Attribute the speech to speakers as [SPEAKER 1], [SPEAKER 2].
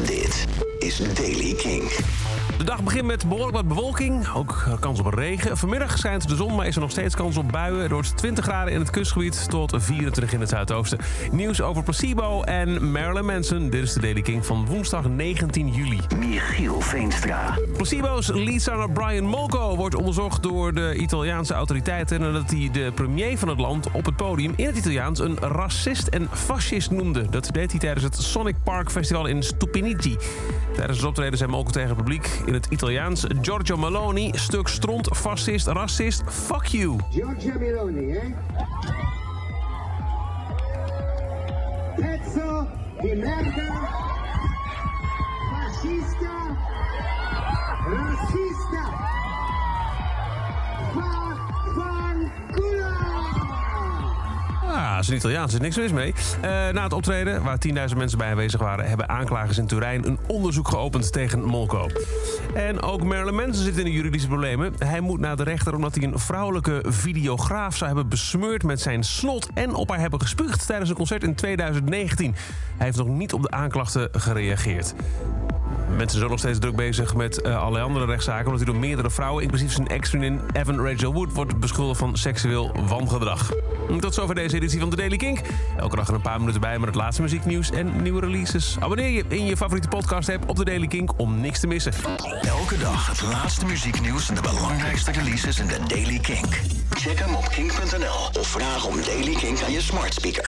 [SPEAKER 1] Dit is Daily King.
[SPEAKER 2] De dag begint met behoorlijk wat bewolking, ook kans op regen. Vanmiddag schijnt de zon, maar is er nog steeds kans op buien. Het wordt 20 graden in het kustgebied tot 24 in het zuidoosten. Nieuws over Placebo en Marilyn Manson. Dit is de Daily King van woensdag 19 juli.
[SPEAKER 1] Michiel Veenstra.
[SPEAKER 2] Placebo's leadzanger Brian Molko wordt onderzocht door de Italiaanse autoriteiten... nadat hij de premier van het land op het podium in het Italiaans... een racist en fascist noemde. Dat deed hij tijdens het Sonic Park Festival in Stupinigi. Tijdens het optreden zei Molko tegen het publiek in het Italiaans... Giorgio Meloni, stuk stront, fascist, racist, fuck you.
[SPEAKER 3] Giorgia Meloni, eh? Pezzo di merda, fascista, razzista,
[SPEAKER 2] Zijn Italiaans is niks mis mee. Eh, na het optreden, waar 10.000 mensen bij aanwezig waren... hebben aanklagers in Turijn een onderzoek geopend tegen Molko. En ook Marilyn Manson zit in de juridische problemen. Hij moet naar de rechter omdat hij een vrouwelijke videograaf... zou hebben besmeurd met zijn snot en op haar hebben gespuugd... tijdens een concert in 2019. Hij heeft nog niet op de aanklachten gereageerd. Mensen zijn nog steeds druk bezig met eh, allerlei andere rechtszaken... omdat hij door meerdere vrouwen, inclusief zijn ex-vriendin Evan Rachel Wood... wordt beschuldigd van seksueel wangedrag. Tot zover deze editie van The Daily Kink. Elke dag er een paar minuten bij met het laatste muzieknieuws en nieuwe releases. Abonneer je in je favoriete podcast-app op The Daily Kink om niks te missen.
[SPEAKER 1] Elke dag het laatste muzieknieuws en de belangrijkste releases in de Daily Kink. Check hem op kink.nl of vraag om Daily Kink aan je smart speaker.